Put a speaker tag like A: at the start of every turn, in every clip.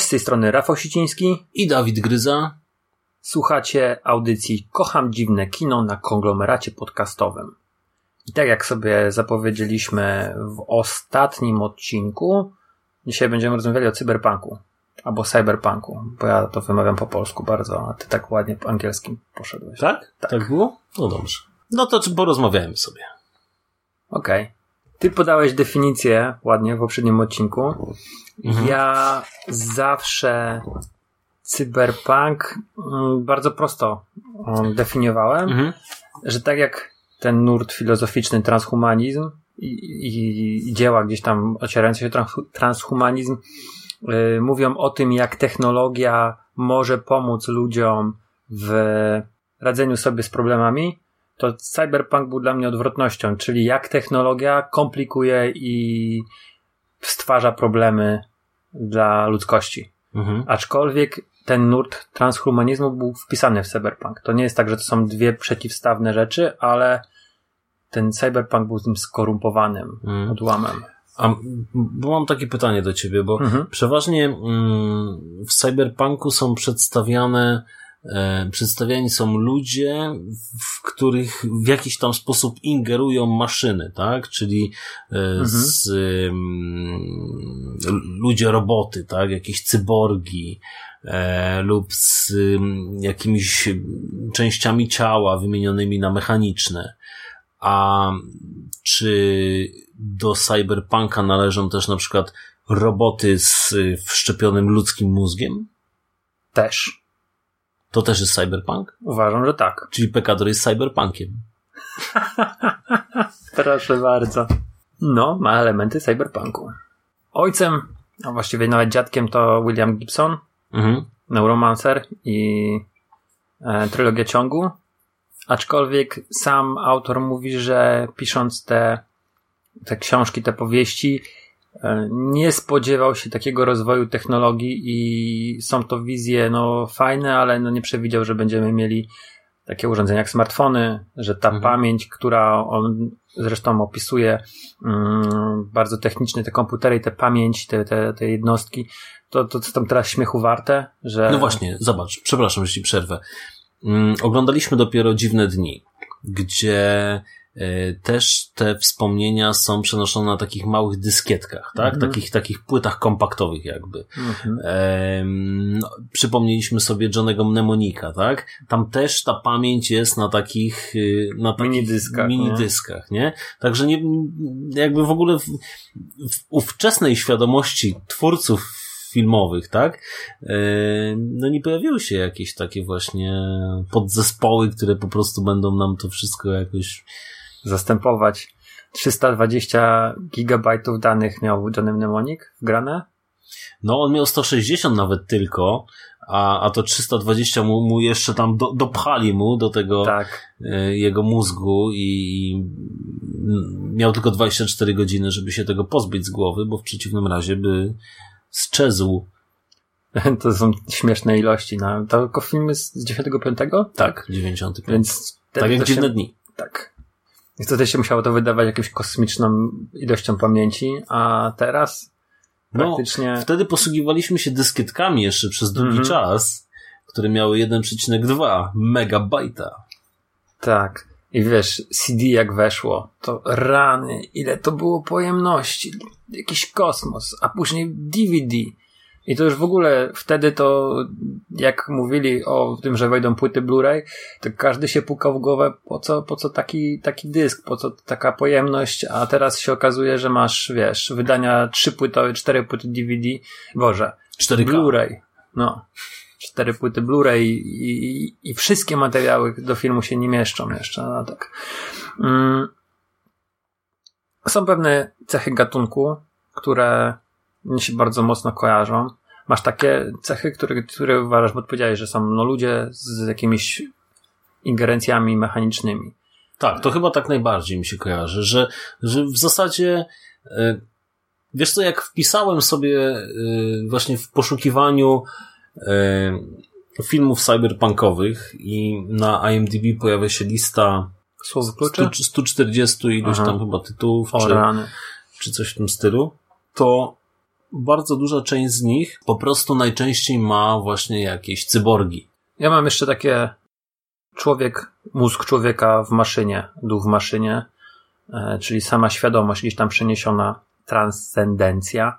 A: Cześć, z tej strony Rafał Siciński.
B: I Dawid Gryza.
A: Słuchacie audycji Kocham Dziwne Kino na konglomeracie podcastowym. I tak jak sobie zapowiedzieliśmy w ostatnim odcinku, dzisiaj będziemy rozmawiali o cyberpunku. Albo cyberpunku, bo ja to wymawiam po polsku bardzo, a ty tak ładnie po angielskim poszedłeś.
B: Tak? Tak, było? No dobrze. No to czy porozmawiajmy sobie.
A: Okej. Ty podałeś definicję ładnie w poprzednim odcinku. Ja zawsze cyberpunk mm, bardzo prosto mm, definiowałem,
B: Mhm.
A: że tak jak ten nurt filozoficzny transhumanizm i, i, i dzieła gdzieś tam ocierające się trans, transhumanizm y, mówią o tym, jak technologia może pomóc ludziom w radzeniu sobie z problemami, to cyberpunk był dla mnie odwrotnością, czyli jak technologia komplikuje i stwarza problemy dla ludzkości.
B: Mhm.
A: Aczkolwiek ten nurt transhumanizmu był wpisany w cyberpunk. To nie jest tak, że to są dwie przeciwstawne rzeczy, ale ten cyberpunk był tym skorumpowanym
B: Mhm.
A: odłamem.
B: A bo mam takie pytanie do ciebie, bo
A: Mhm.
B: przeważnie mm, w cyberpunku są przedstawiane przedstawiani są ludzie, w których w jakiś tam sposób ingerują maszyny, tak? Czyli e, z, ym, ludzie roboty, tak? Jakieś cyborgi, e, lub z jakimiś częściami ciała wymienionymi na mechaniczne. A czy do cyberpunka należą też na przykład roboty z wszczepionym ludzkim mózgiem?
A: Też.
B: To też jest cyberpunk?
A: Uważam, że tak.
B: Czyli Pekador jest cyberpunkiem.
A: Proszę bardzo. No, ma elementy cyberpunku. Ojcem, a właściwie nawet dziadkiem to William Gibson,
B: Mhm.
A: Neuromancer i e, trylogia ciągu. Aczkolwiek sam autor mówi, że pisząc te, te książki, te powieści, nie spodziewał się takiego rozwoju technologii i są to wizje no, fajne, ale no, nie przewidział, że będziemy mieli takie urządzenia jak smartfony, że ta
B: Mhm.
A: pamięć, która on zresztą opisuje mm, bardzo technicznie, te komputery i te pamięć, te, te, te jednostki, to, to co tam teraz śmiechu warte, że...
B: No właśnie, zobacz, przepraszam, że ci przerwę. Mm, oglądaliśmy dopiero Dziwne Dni, gdzie e, też te wspomnienia są przenoszone na takich małych dyskietkach, tak?
A: Mhm.
B: Takich, takich płytach kompaktowych jakby.
A: Mhm.
B: Em, no, przypomnieliśmy sobie Johnego Mnemonika, tak? Tam też ta pamięć jest na takich, y, na takich
A: Minidyskach,
B: minidyskach, nie? Także nie, jakby w ogóle w, w ówczesnej świadomości twórców filmowych, tak? Em, No nie pojawiły się jakieś takie właśnie podzespoły, które po prostu będą nam to wszystko jakoś
A: Zastępować 320 gigabajtów danych miał Johnny Mnemonic wgrane.
B: No, on miał 160 nawet tylko, a, a to 320 mu, mu jeszcze tam do, dopchali mu do tego
A: Tak.
B: e, jego mózgu i miał tylko 24 godziny, żeby się tego pozbyć z głowy, bo w przeciwnym razie by sczezł.
A: To są śmieszne ilości. No, to tylko filmy z 95?
B: Tak, 95.
A: Więc
B: tak jak dziwne dni.
A: Tak. Więc wtedy się musiało to wydawać jakąś kosmiczną ilością pamięci, a teraz
B: No,
A: praktycznie...
B: Wtedy posługiwaliśmy się dyskietkami jeszcze przez długi
A: Mhm.
B: czas, które miały 1,2 megabajta.
A: Tak. I wiesz, CD jak weszło, to rany, ile to było pojemności, jakiś kosmos, a później DVD. I to już w ogóle wtedy to, jak mówili o tym, że wejdą płyty Blu-ray, to każdy się pukał w głowę, po co, po co taki, taki dysk, po co taka pojemność, a teraz się okazuje, że masz, wiesz, wydania trzy płytowe, cztery płyty DVD, Boże,
B: 4K.
A: Blu-ray. No. cztery płyty Blu-ray i, i, i, wszystkie materiały do filmu się nie mieszczą jeszcze. No tak. Mm. Są pewne cechy gatunku, które mi się bardzo mocno kojarzą. Masz takie cechy, które, które uważasz, bo odpowiedziałeś, że są no, ludzie z jakimiś ingerencjami mechanicznymi.
B: Tak, to chyba tak najbardziej mi się kojarzy, że, że w zasadzie y, wiesz co, jak wpisałem sobie y, właśnie w poszukiwaniu y, filmów cyberpunkowych i na IMDb pojawia się lista
A: kluczy?
B: 140 iluś Aha. tam chyba tytułów,
A: o,
B: czy, czy coś w tym stylu, to bardzo duża część z nich po prostu najczęściej ma właśnie jakieś cyborgi.
A: Ja mam jeszcze takie człowiek, mózg człowieka w maszynie, duch w maszynie, e, czyli sama świadomość gdzieś tam przeniesiona, transcendencja,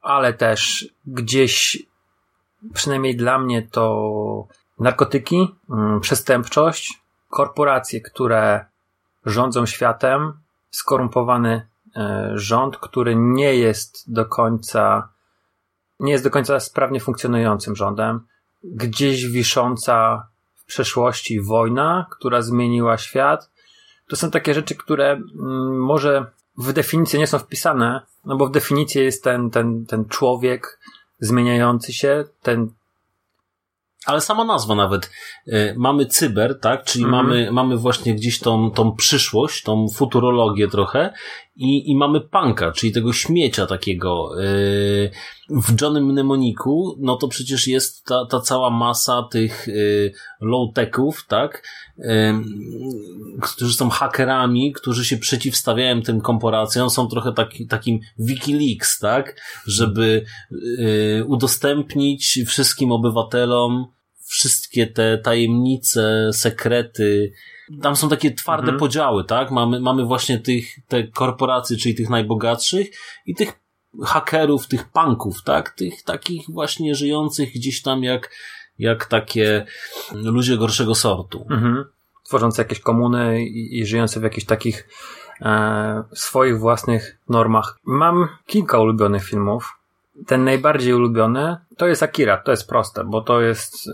A: ale też gdzieś, przynajmniej dla mnie, to narkotyki, mm, przestępczość, korporacje, które rządzą światem, skorumpowany rząd, który nie jest do końca, nie jest do końca sprawnie funkcjonującym rządem, gdzieś wisząca przeszłości wojna, która zmieniła świat. To są takie rzeczy, które mm, może w definicji nie są wpisane, no bo w definicji jest ten, ten, ten człowiek zmieniający się, ten
B: ale sama nazwa nawet. Y, mamy cyber, tak? Czyli mm -hmm. mamy, mamy właśnie gdzieś tą, tą przyszłość, tą futurologię trochę i, i mamy punka, czyli tego śmiecia takiego. Y, w Johnnym Mnemoniku, no to przecież jest ta, ta cała masa tych y, low-techów, tak? którzy są hakerami, którzy się przeciwstawiają tym korporacjom, są trochę taki, takim Wikileaks, tak? Żeby udostępnić wszystkim obywatelom wszystkie te tajemnice, sekrety. Tam są takie twarde mhm. podziały, tak? Mamy, mamy właśnie tych, te korporacje, czyli tych najbogatszych i tych hakerów, tych punków, tak? Tych takich właśnie żyjących gdzieś tam jak, jak takie ludzie gorszego sortu.
A: Mhm. Tworzące jakieś komuny i, i żyjące w jakichś takich e, swoich własnych normach. Mam kilka ulubionych filmów ten najbardziej ulubiony to jest Akira. To jest proste, bo to jest y,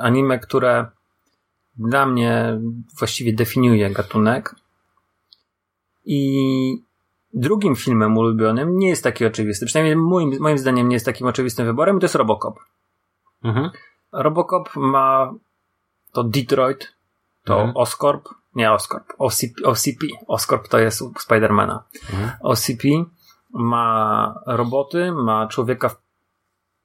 A: anime, które dla mnie właściwie definiuje gatunek. I drugim filmem ulubionym nie jest taki oczywisty. Przynajmniej moim, moim zdaniem nie jest takim oczywistym wyborem. To jest Robocop. Mhm. Robocop ma to Detroit, to mhm. Oscorp, nie Oscorp, OCP, OCP. Oscorp to jest Spidermana. Mhm. OCP ma roboty, ma człowieka w,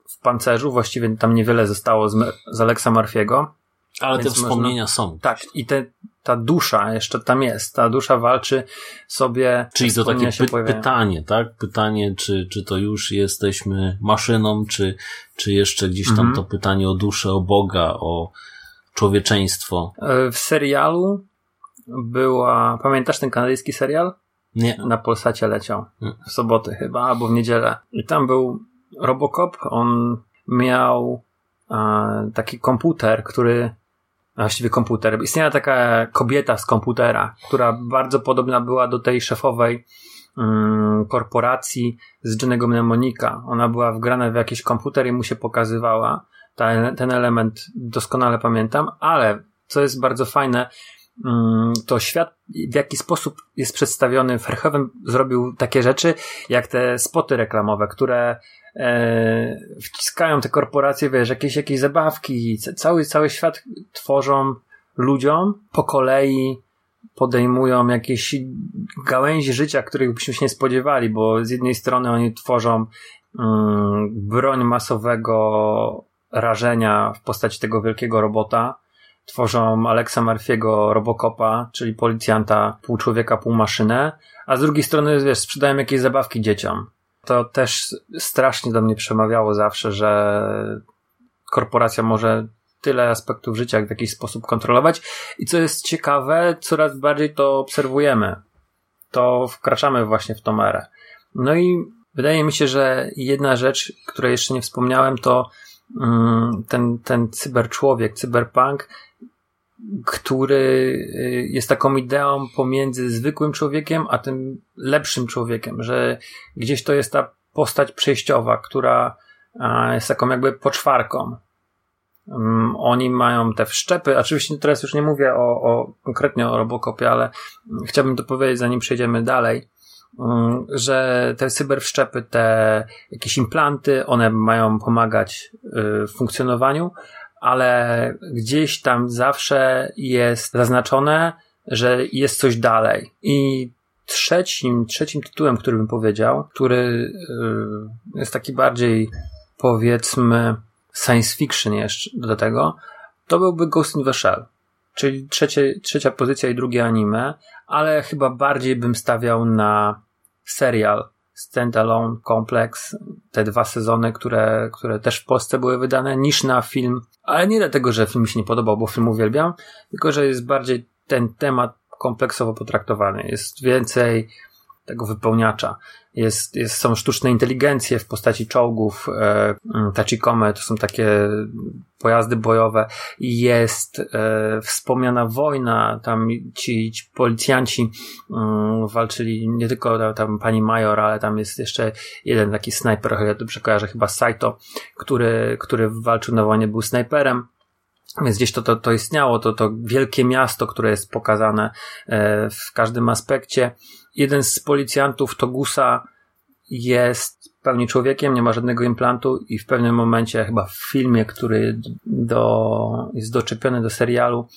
A: w pancerzu, właściwie tam niewiele zostało z, z Alexa Marfiego.
B: Ale te wspomnienia można, są.
A: Tak, i te, ta dusza jeszcze tam jest. Ta dusza walczy sobie.
B: Czyli to takie py pytanie, tak? Pytanie, czy, czy to już jesteśmy maszyną, czy, czy jeszcze gdzieś tam mhm. to pytanie o duszę, o Boga, o człowieczeństwo.
A: E, w serialu była, pamiętasz ten kanadyjski serial?
B: Nie.
A: Na Polsacie leciał. W soboty chyba, albo w niedzielę. I tam był Robocop. On miał e, taki komputer, który właściwie komputer. Istniała taka kobieta z komputera, która bardzo podobna była do tej szefowej um, korporacji z Jennego Mnemonika. Ona była wgrana w jakiś komputer i mu się pokazywała. Ten, ten element doskonale pamiętam, ale co jest bardzo fajne, Mm, to świat w jaki sposób jest przedstawiony. Verhoeven zrobił takie rzeczy, jak te spoty reklamowe, które e, wciskają te korporacje, wiesz, jakieś, jakieś zabawki, cały, cały świat tworzą ludziom po kolei podejmują jakieś gałęzi życia, których byśmy się nie spodziewali, bo z jednej strony oni tworzą mm, broń masowego rażenia w postaci tego wielkiego robota, tworzą Alexa Murphy'ego Robocopa, czyli policjanta pół człowieka, pół maszynę, a z drugiej strony, wiesz, sprzedają jakieś zabawki dzieciom. To też strasznie do mnie przemawiało zawsze, że korporacja może tyle aspektów życia w jakiś sposób kontrolować. I co jest ciekawe, coraz bardziej to obserwujemy. To wkraczamy właśnie w tą erę. No i wydaje mi się, że jedna rzecz, której jeszcze nie wspomniałem, to mm, ten, ten cyberczłowiek, cyberpunk który y, jest taką ideą pomiędzy zwykłym człowiekiem, a tym lepszym człowiekiem, że gdzieś to jest ta postać przejściowa, która jest taką jakby poczwarką. Um, oni mają te wszczepy. Oczywiście teraz już nie mówię o, o konkretnie o Robocopie, ale chciałbym to powiedzieć, zanim przejdziemy dalej, um, że te cyberwszczepy, te jakieś implanty, one mają pomagać y, w funkcjonowaniu, ale gdzieś tam zawsze jest zaznaczone, że jest coś dalej. I trzecim, trzecim tytułem, który bym powiedział, który y, jest taki bardziej powiedzmy science fiction jeszcze do tego, to byłby Ghost in the Shell. Czyli trzecie, trzecia pozycja i drugie anime, ale chyba bardziej bym stawiał na serial Standalone Complex, te dwa sezony, które, które też w Polsce były wydane, niż na film. Ale nie dlatego, że film mi się nie podobał, bo film uwielbiam, tylko że jest bardziej ten temat kompleksowo potraktowany. Jest więcej tego wypełniacza. Jest, jest, są sztuczne inteligencje w postaci czołgów, e, mm, tachikome, to są takie pojazdy bojowe. Jest e, wspomniana wojna, tam ci, ci policjanci e, walczyli nie tylko tam, pani major, ale tam jest jeszcze jeden taki snajper, ja dobrze kojarzę, chyba Saito, który, który walczył na wojnie, był snajperem. Więc gdzieś to, to, to istniało, to, to wielkie miasto, które jest pokazane e, w każdym aspekcie. Jeden z policjantów, Togusa, jest pełni człowiekiem, nie ma żadnego implantu i w pewnym momencie, chyba w filmie, który do, jest doczepiony do serialu,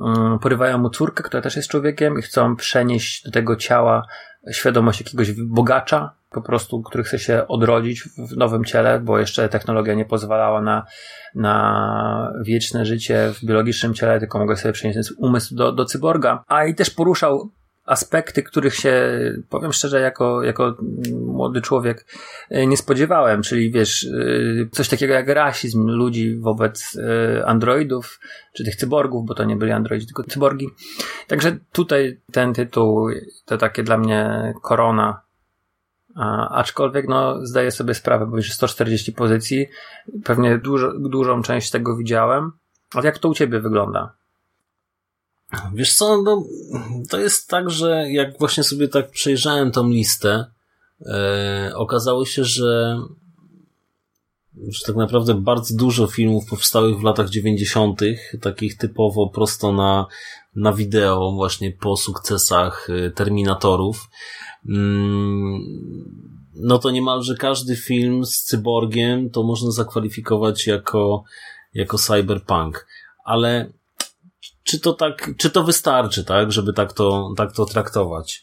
A: um, porywają mu córkę, która też jest człowiekiem i chcą przenieść do tego ciała świadomość jakiegoś bogacza, po prostu, który chce się odrodzić w nowym ciele, bo jeszcze technologia nie pozwalała na, na wieczne życie w biologicznym ciele, tylko mogę sobie przenieść umysł do, do cyborga. A i też poruszał aspekty, których się, powiem szczerze, jako, jako młody człowiek e, nie spodziewałem, czyli wiesz, e, coś takiego jak rasizm ludzi wobec e, androidów, czy tych cyborgów, bo to nie byli androidzi, tylko cyborgi. Także tutaj ten tytuł to takie dla mnie korona. A, aczkolwiek, no, zdaję sobie sprawę, bo już 140 pozycji, pewnie dużo, dużą część tego widziałem. A jak to u ciebie wygląda?
B: Wiesz co, no, to jest tak, że jak właśnie sobie tak przejrzałem tą listę, e, okazało się, że, że tak naprawdę bardzo dużo filmów powstałych w latach 90., takich typowo prosto na, na wideo, właśnie po sukcesach e, Terminatorów. Mm, no to niemalże każdy film z cyborgiem to można zakwalifikować jako, jako cyberpunk. Ale czy to tak, czy to wystarczy, tak, żeby tak to, tak to traktować.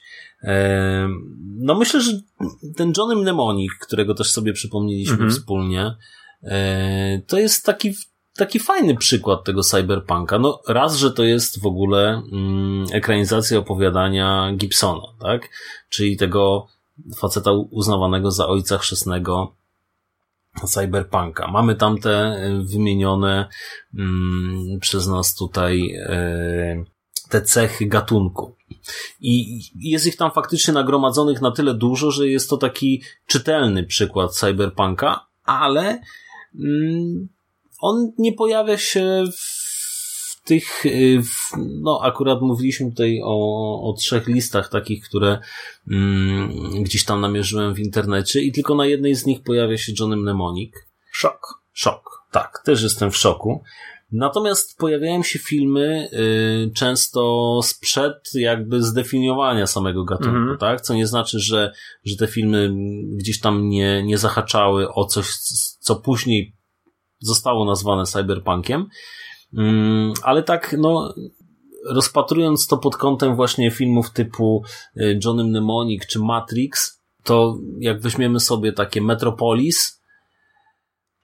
B: No myślę, że ten Johnny Mnemonic, którego też sobie przypomnieliśmy mhm. wspólnie, e, to jest taki, taki fajny przykład tego cyberpunka. No raz, że to jest w ogóle mm, ekranizacja opowiadania Gibsona, tak? Czyli tego faceta uznawanego za ojca chrzestnego cyberpunka. Mamy tam te e, wymienione mm, przez nas tutaj e, te cechy gatunku. I jest ich tam faktycznie nagromadzonych na tyle dużo, że jest to taki czytelny przykład cyberpunka, ale mm, on nie pojawia się w tych, y, no akurat mówiliśmy tutaj o, o trzech listach takich, które mm, gdzieś tam namierzyłem w internecie i tylko na jednej z nich pojawia się Johnny Mnemonic.
A: Szok.
B: Szok, tak, też jestem w szoku. Natomiast pojawiają się filmy y, często sprzed jakby zdefiniowania samego gatunku, mm -hmm. tak? Co nie znaczy, że, że te filmy gdzieś tam nie, nie zahaczały o coś, co później zostało nazwane cyberpunkiem. Mm, ale tak, no, rozpatrując to pod kątem właśnie filmów typu y, Johnny Mnemonic czy Matrix, to jak weźmiemy sobie takie Metropolis,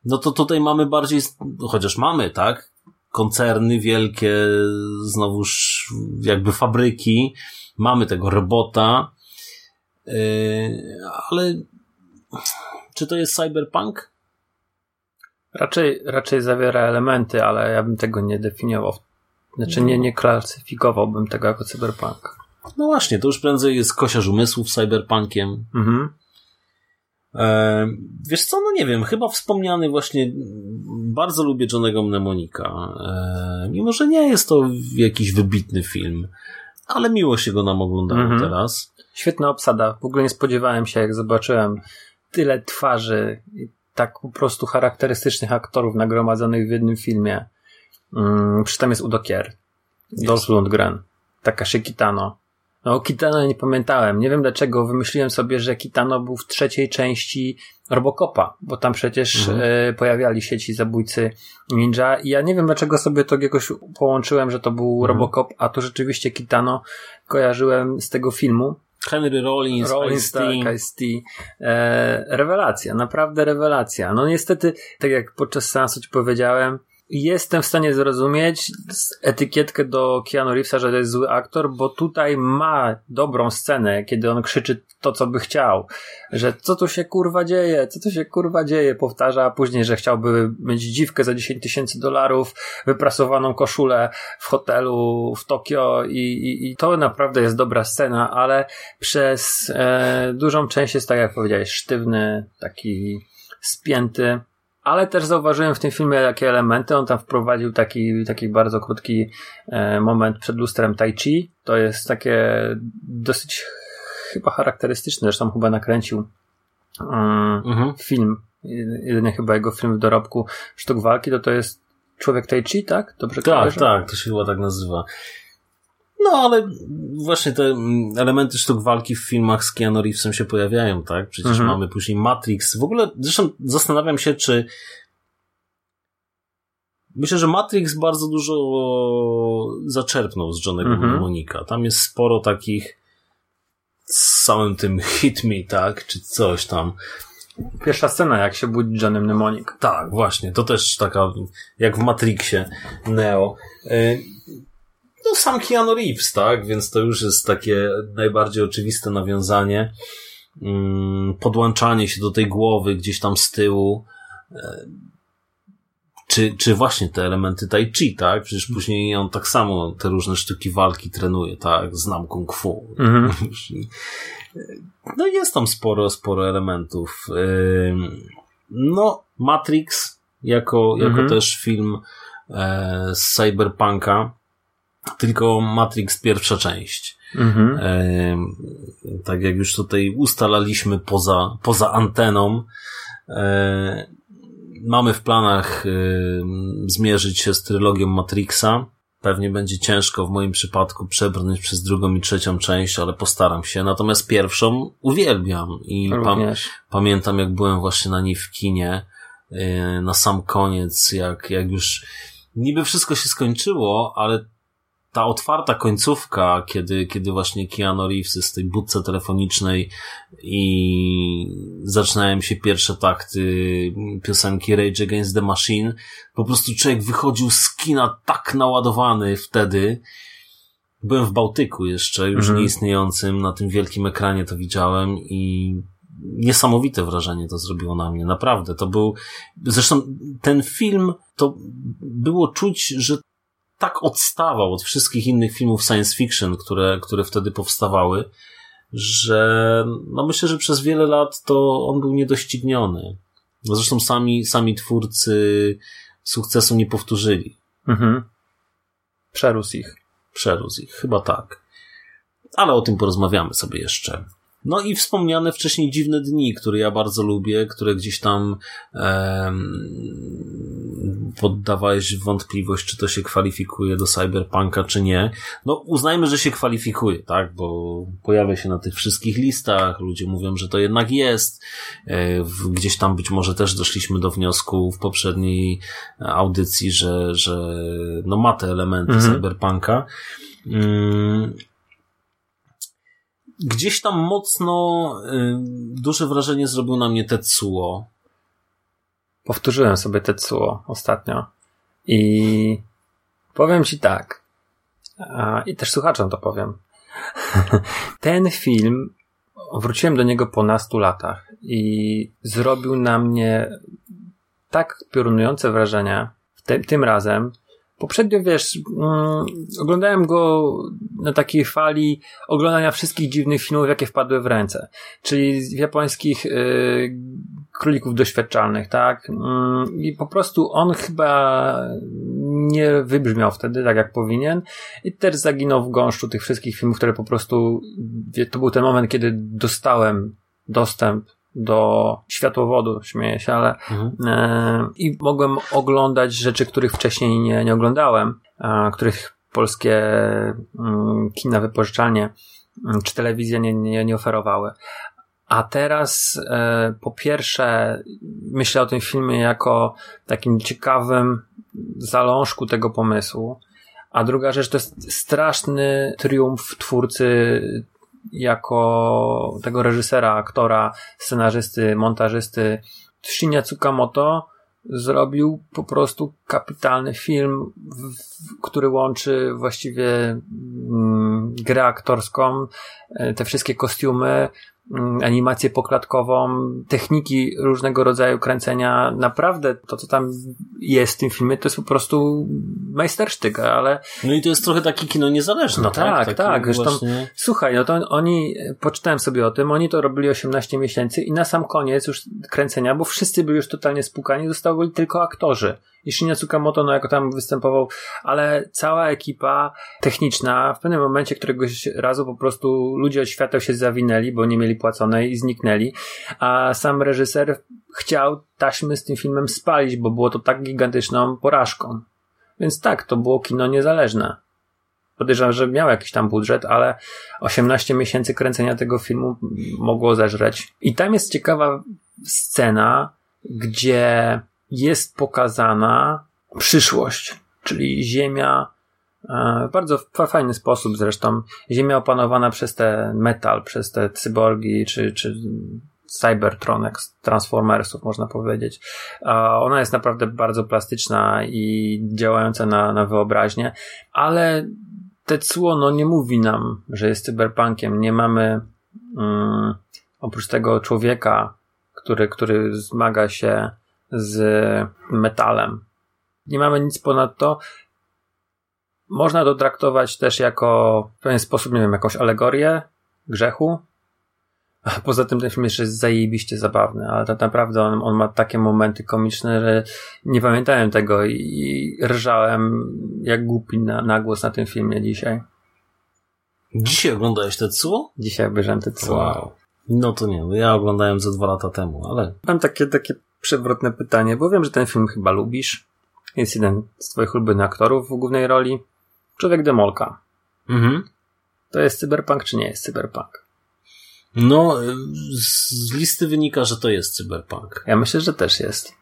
B: no to tutaj mamy bardziej, chociaż mamy, tak? Koncerny wielkie, znowuż jakby fabryki, mamy tego robota, yy, ale czy to jest cyberpunk?
A: Raczej, raczej zawiera elementy, ale ja bym tego nie definiował. Znaczy nie, nie klasyfikowałbym tego jako cyberpunk.
B: No właśnie, to już prędzej jest kosiarz umysłów cyberpunkiem. Mhm. E, wiesz co, no nie wiem, chyba wspomniany właśnie, bardzo lubię Johnego Mnemonika. E, mimo, że nie jest to jakiś wybitny film, ale miło się go nam oglądało mhm. teraz.
A: Świetna obsada. W ogóle nie spodziewałem się, jak zobaczyłem tyle twarzy tak po prostu charakterystycznych aktorów nagromadzonych w jednym filmie. Mm, przy tym jest Udo Kier, Dolph Lundgren, Takashi Kitano. No Kitano nie pamiętałem. Nie wiem dlaczego wymyśliłem sobie, że Kitano był w trzeciej części Robocopa, bo tam przecież
B: Mhm.
A: e, pojawiali się ci zabójcy ninja i ja nie wiem dlaczego sobie to jakoś połączyłem, że to był
B: Mhm.
A: Robocop, a tu rzeczywiście Kitano kojarzyłem z tego filmu.
B: Henry Rollins,
A: Rollins, tak, Ice-T. E, rewelacja, naprawdę rewelacja. No niestety, tak jak podczas seansu ci powiedziałem, jestem w stanie zrozumieć etykietkę do Keanu Reevesa, że to jest zły aktor, bo tutaj ma dobrą scenę, kiedy on krzyczy to, co by chciał. Że co tu się kurwa dzieje, co tu się kurwa dzieje, powtarza, później, że chciałby mieć dziwkę za 10 tysięcy dolarów, wyprasowaną koszulę w hotelu w Tokio i, i, i to naprawdę jest dobra scena, ale przez e, dużą część jest, tak jak powiedziałeś, sztywny, taki spięty. Ale też zauważyłem w tym filmie jakie elementy. On tam wprowadził taki, taki bardzo krótki e, moment przed lustrem Tai Chi. To jest takie dosyć chyba charakterystyczne, zresztą chyba nakręcił mm,
B: Mhm.
A: film, jedyny chyba jego film w dorobku sztuk walki, to to jest Człowiek Tai Chi, tak? Dobrze
B: Tak,
A: kojarzę?
B: tak, to się chyba tak nazywa. No, ale właśnie te mm, elementy sztuk walki w filmach z Keanu Reevesem się pojawiają, tak? Przecież
A: Mhm.
B: mamy później Matrix. W ogóle, zresztą zastanawiam się, czy Myślę, że Matrix bardzo dużo zaczerpnął z Johnego
A: Mhm.
B: Mnemonika. Tam jest sporo takich z samym tym hit me, tak? Czy coś tam.
A: Pierwsza scena, jak się budzi Johnny Mnemonic.
B: Tak, właśnie. To też taka, jak w Matrixie, Neo. Y, No, sam Keanu Reeves, tak? Więc to już jest takie najbardziej oczywiste nawiązanie. Mm, Podłączanie się do tej głowy gdzieś tam z tyłu. E, Czy, czy właśnie te elementy tai chi, tak? Przecież później on tak samo te różne sztuki walki trenuje, tak? Znam kung fu.
A: Mhm.
B: No jest tam sporo, sporo elementów. Ym, No, Matrix jako, jako
A: Mhm.
B: też film e, z Cyberpunka, tylko Matrix pierwsza część.
A: Mhm.
B: Ym, Tak jak już tutaj ustalaliśmy poza, poza anteną, e, mamy w planach ym, zmierzyć się z trylogią Matrixa. Pewnie będzie ciężko w moim przypadku przebrnąć przez drugą i trzecią część, ale postaram się. Natomiast pierwszą uwielbiam i pam pamiętam jak byłem właśnie na niej w kinie na sam koniec, jak, jak już niby wszystko się skończyło, ale ta otwarta końcówka, kiedy, kiedy właśnie Keanu Reeves jest w tej budce telefonicznej i zaczynają się pierwsze takty piosenki Rage Against the Machine, po prostu człowiek wychodził z kina tak naładowany wtedy. Byłem w Bałtyku jeszcze, już
A: Mhm.
B: nieistniejącym, na tym wielkim ekranie to widziałem i niesamowite wrażenie to zrobiło na mnie, naprawdę. To był, zresztą ten film, to było czuć, że tak odstawał od wszystkich innych filmów science fiction, które, które wtedy powstawały, że no myślę, że przez wiele lat to on był niedościgniony. No Zresztą sami, sami twórcy sukcesu nie powtórzyli.
A: Mhm. Przerósł ich.
B: Przerósł ich, chyba tak. Ale o tym porozmawiamy sobie jeszcze. No i wspomniane wcześniej Dziwne Dni, które ja bardzo lubię, które gdzieś tam em, poddawałeś wątpliwość, czy to się kwalifikuje do Cyberpunka, czy nie. No uznajmy, że się kwalifikuje, tak, bo pojawia się na tych wszystkich listach, ludzie mówią, że to jednak jest. E, w- Gdzieś tam być może też doszliśmy do wniosku w poprzedniej audycji, że, że no ma te elementy
A: Mhm.
B: Cyberpunka. Mm, Gdzieś tam mocno y, duże wrażenie zrobił na mnie Tetsuo.
A: Powtórzyłem sobie Tetsuo ostatnio. I powiem ci tak. A, I też słuchaczom to powiem. Ten film, wróciłem do niego po nastu latach i zrobił na mnie tak piorunujące wrażenie te, tym razem. Poprzednio, wiesz, mm, oglądałem go na takiej fali oglądania wszystkich dziwnych filmów, jakie wpadły w ręce. Czyli z japońskich y, królików doświadczalnych, tak? Mm, I po prostu on chyba nie wybrzmiał wtedy tak, jak powinien. I też zaginął w gąszczu tych wszystkich filmów, które po prostu, to był ten moment, kiedy dostałem dostęp do światłowodu, śmieję się, ale e, i mogłem oglądać rzeczy, których wcześniej nie, nie oglądałem, a, których polskie mm, kina wypożyczalnie mm, czy telewizje nie, nie, nie oferowały. A teraz e, po pierwsze myślę o tym filmie jako takim ciekawym zalążku tego pomysłu, a druga rzecz to jest straszny triumf twórcy jako tego reżysera, aktora, scenarzysty, montażysty. Shinya Tsukamoto zrobił po prostu kapitalny film, który łączy właściwie mm, grę aktorską, e, te wszystkie kostiumy, animację poklatkową, techniki różnego rodzaju kręcenia. Naprawdę to, co tam jest w tym filmie, to jest po prostu majstersztyk, ale...
B: No i to jest trochę taki kino niezależne,
A: no
B: tak?
A: Tak, tak. Zresztą, właśnie... słuchaj, no to oni, poczytałem sobie o tym, oni to robili 18 miesięcy i na sam koniec już kręcenia, bo wszyscy byli już totalnie spłukani, zostali tylko aktorzy i Shinya Tsukamoto, no jako tam występował, ale cała ekipa techniczna w pewnym momencie któregoś razu po prostu ludzie od świateł się zawinęli, bo nie mieli płaconej i zniknęli, a sam reżyser chciał taśmy z tym filmem spalić, bo było to tak gigantyczną porażką. Więc tak, to było kino niezależne. Podejrzewam, że miał jakiś tam budżet, ale 18 miesięcy kręcenia tego filmu mogło zeżreć. I tam jest ciekawa scena, gdzie jest pokazana przyszłość, czyli Ziemia w bardzo fajny sposób zresztą. Ziemia opanowana przez te metal, przez te cyborgi, czy, czy Cybertron, Transformersów, można powiedzieć. Ona jest naprawdę bardzo plastyczna i działająca na, na wyobraźnię, ale Tetsuo no, nie mówi nam, że jest cyberpunkiem. Nie mamy um, oprócz tego człowieka, który, który zmaga się z metalem. Nie mamy nic ponadto. Można to traktować też jako w pewien sposób, nie wiem, jakąś alegorię grzechu. A poza tym ten film jeszcze jest zajebiście zabawny, ale tak naprawdę on, on ma takie momenty komiczne, że nie pamiętałem tego i, rżałem jak głupi na, na głos na tym filmie dzisiaj.
B: Dzisiaj oglądałeś Tetsuo?
A: Dzisiaj obejrzałem Tetsuo.
B: Wow. No to nie, no ja oglądałem ze dwa lata temu, ale...
A: Mam takie, takie przewrotne pytanie, bo wiem, że ten film chyba lubisz. Jest jeden z twoich ulubionych aktorów w głównej roli. Człowiek Demolka. Mhm. To jest cyberpunk, czy nie jest cyberpunk?
B: No, z listy wynika, że to jest cyberpunk.
A: Ja myślę, że też jest.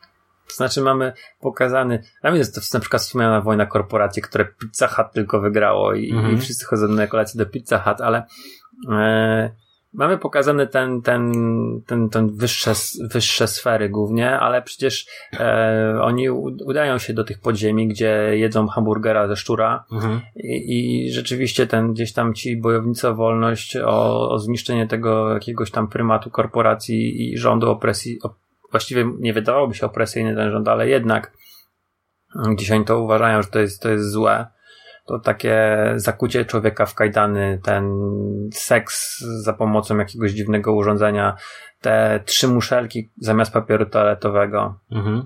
A: To znaczy mamy pokazany, tam jest to na przykład wspomniana wojna korporacji, które Pizza Hut tylko wygrało i, mhm. i wszyscy chodzą na kolację do Pizza Hut, ale e, mamy pokazany ten, ten, ten, ten wyższe, wyższe sfery głównie, ale przecież e, oni udają się do tych podziemi, gdzie jedzą hamburgera ze szczura mhm. I, i rzeczywiście ten gdzieś tam ci bojownicy o wolność, o, o zniszczenie tego jakiegoś tam prymatu korporacji i rządu opresji, o, właściwie nie wydawałoby się opresyjny ten rząd, ale jednak gdzieś oni to uważają, że to jest, to jest złe to takie zakucie człowieka w kajdany, ten seks za pomocą jakiegoś dziwnego urządzenia, te trzy muszelki zamiast papieru toaletowego. Mhm.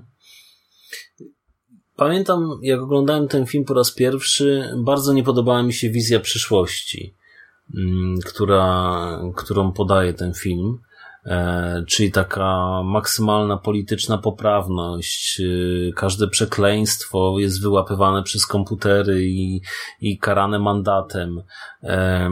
B: Pamiętam, jak oglądałem ten film po raz pierwszy, bardzo nie podobała mi się wizja przyszłości, mm, która, którą podaje ten film. E, czyli taka maksymalna polityczna poprawność, e, każde przekleństwo jest wyłapywane przez komputery i, i karane mandatem, e,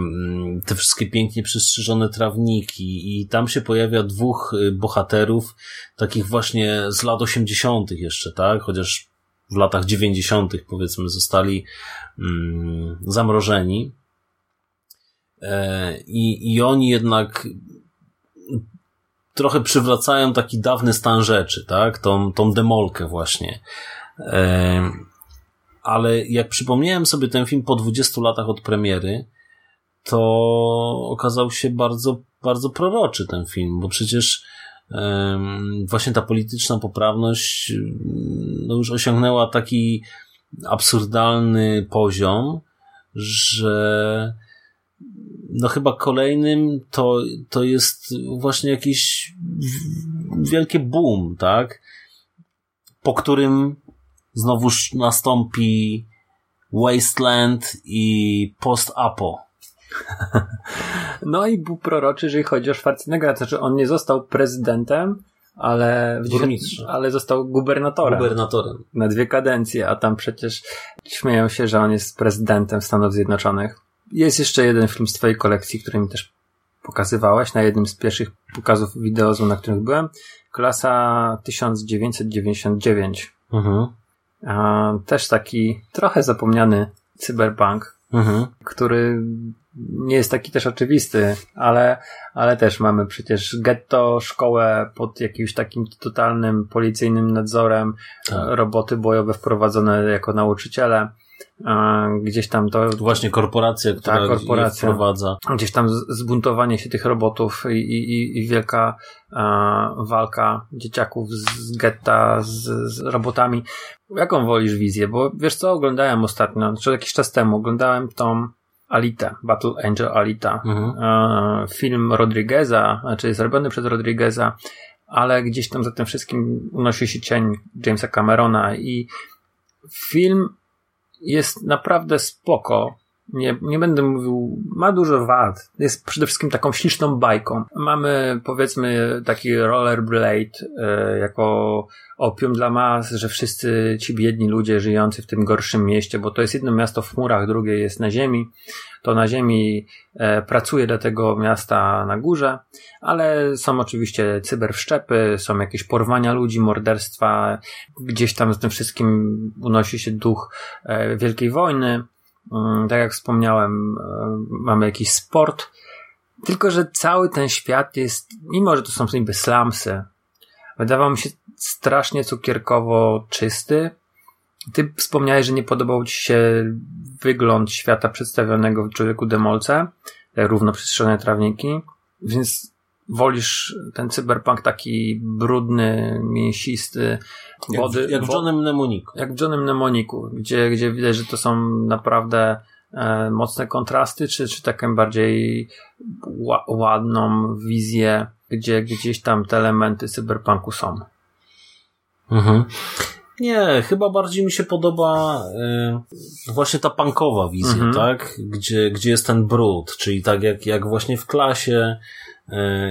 B: te wszystkie pięknie przystrzyżone trawniki. I tam się pojawia dwóch bohaterów, takich właśnie z lat osiemdziesiątych jeszcze, tak, chociaż w latach dziewięćdziesiątych powiedzmy zostali mm, zamrożeni. I, I oni jednak trochę przywracają taki dawny stan rzeczy, tak? Tą, tą demolkę właśnie. E, ale jak przypomniałem sobie ten film po 20 latach od premiery, to okazał się bardzo, bardzo proroczy ten film, bo przecież właśnie ta polityczna poprawność no już osiągnęła taki absurdalny poziom, że no chyba kolejnym to, to jest właśnie jakiś wielkie boom, tak? Po którym znowuż nastąpi Wasteland i post-apo.
A: No i był proroczy, jeżeli chodzi o Schwarzeneggera, to znaczy on nie został prezydentem, ale,
B: Burmistrzem.
A: ale został gubernatorem
B: Gubernatorem.
A: na dwie kadencje, a tam przecież śmieją się, że on jest prezydentem Stanów Zjednoczonych. Jest jeszcze jeden film z twojej kolekcji, który mi też pokazywałeś na jednym z pierwszych pokazów wideo, na których byłem. Klasa 1999.
B: Mhm.
A: A, też taki trochę zapomniany cyberpunk,
B: Mhm.
A: który nie jest taki też oczywisty, ale, ale też mamy przecież getto, szkołę pod jakimś takim totalnym policyjnym nadzorem,
B: Tak.
A: roboty bojowe wprowadzone jako nauczyciele, gdzieś tam to
B: Właśnie korporacja, która
A: Tak, korporacja.
B: wprowadza.
A: gdzieś tam zbuntowanie się tych robotów i, i, i wielka e, walka dzieciaków z, getta, z, z robotami. Jaką wolisz wizję? Bo wiesz co, oglądałem ostatnio, czy jakiś czas temu, oglądałem tą Alita, Battle Angel Alita.
B: Mhm.
A: Film Rodrigueza, znaczy jest robiony przez Rodrigueza, ale gdzieś tam za tym wszystkim unosi się cień Jamesa Camerona i film jest naprawdę spoko. Nie, nie będę mówił, ma dużo wad. Jest przede wszystkim taką śliczną bajką. Mamy powiedzmy taki rollerblade e, jako opium dla mas, że wszyscy ci biedni ludzie żyjący w tym gorszym mieście, bo to jest jedno miasto w chmurach, drugie jest na ziemi, to na ziemi e, pracuje dla tego miasta na górze, ale są oczywiście cyberwszczepy, są jakieś porwania ludzi, morderstwa, gdzieś tam z tym wszystkim unosi się duch e, Wielkiej Wojny. Mm, Tak jak wspomniałem, e, mamy jakiś sport, tylko że cały ten świat jest, mimo że to są niby slumsy, wydawał mi się strasznie cukierkowo czysty. Ty wspomniałeś, że nie podobał ci się wygląd świata przedstawionego w Człowieku Demolce, te równo przestrzone trawniki, więc wolisz ten cyberpunk taki brudny, mięsisty,
B: Jak,
A: wody,
B: w- jak w Johnem Mnemoniku.
A: jak w Johnem Mnemoniku, gdzie, gdzie widać, że to są naprawdę e, mocne kontrasty, czy, czy taką bardziej ła, ładną wizję, gdzie gdzieś tam te elementy cyberpunku są.
B: Mhm. Nie, chyba bardziej mi się podoba y, właśnie ta punkowa wizja,
A: Mhm.
B: tak? Gdzie, gdzie jest ten brud, czyli tak jak, jak właśnie w klasie,